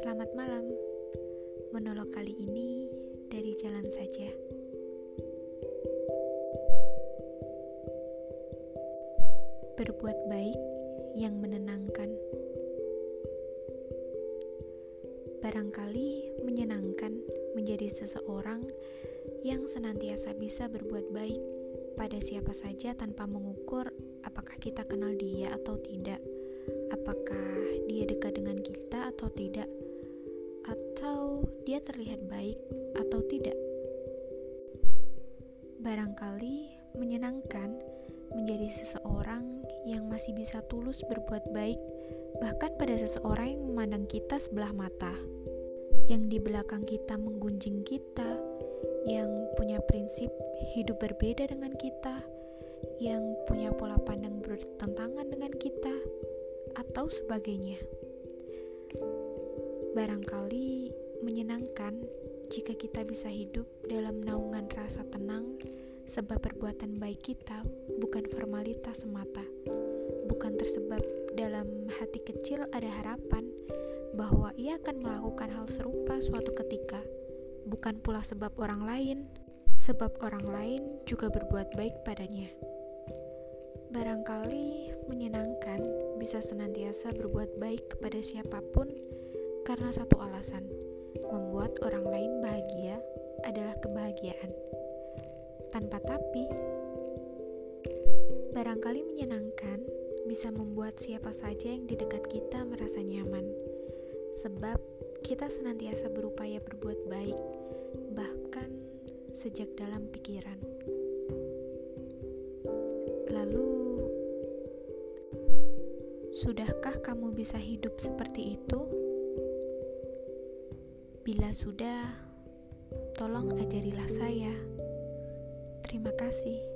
Selamat malam. Monolog kali ini dari jalan saja. Berbuat baik yang menenangkan. Barangkali menyenangkan menjadi seseorang yang senantiasa bisa berbuat baik pada siapa saja tanpa mengukur apakah kita kenal dia atau tidak, apakah dia dekat dengan kita atau tidak, atau dia terlihat baik atau tidak. Barangkali menyenangkan menjadi seseorang yang masih bisa tulus berbuat baik, bahkan pada seseorang yang memandang kita sebelah mata, yang di belakang kita menggunjing kita yang punya prinsip hidup berbeda dengan kita, yang punya pola pandang bertentangan dengan kita, atau sebagainya. Barangkali menyenangkan jika kita bisa hidup dalam naungan rasa tenang, sebab perbuatan baik kita bukan formalitas semata, bukan tersebab dalam hati kecil ada harapan bahwa ia akan melakukan hal serupa suatu ketika bukan pula sebab orang lain, sebab orang lain juga berbuat baik padanya. Barangkali menyenangkan bisa senantiasa berbuat baik kepada siapa pun karena satu alasan, membuat orang lain bahagia adalah kebahagiaan. Tanpa tapi, barangkali menyenangkan bisa membuat siapa saja yang di dekat kita merasa nyaman, sebab kita senantiasa berupaya berbuat baik, bahkan sejak dalam pikiran. Lalu, sudahkah kamu bisa hidup seperti itu? Bila sudah, tolong ajarilah saya. Terima kasih.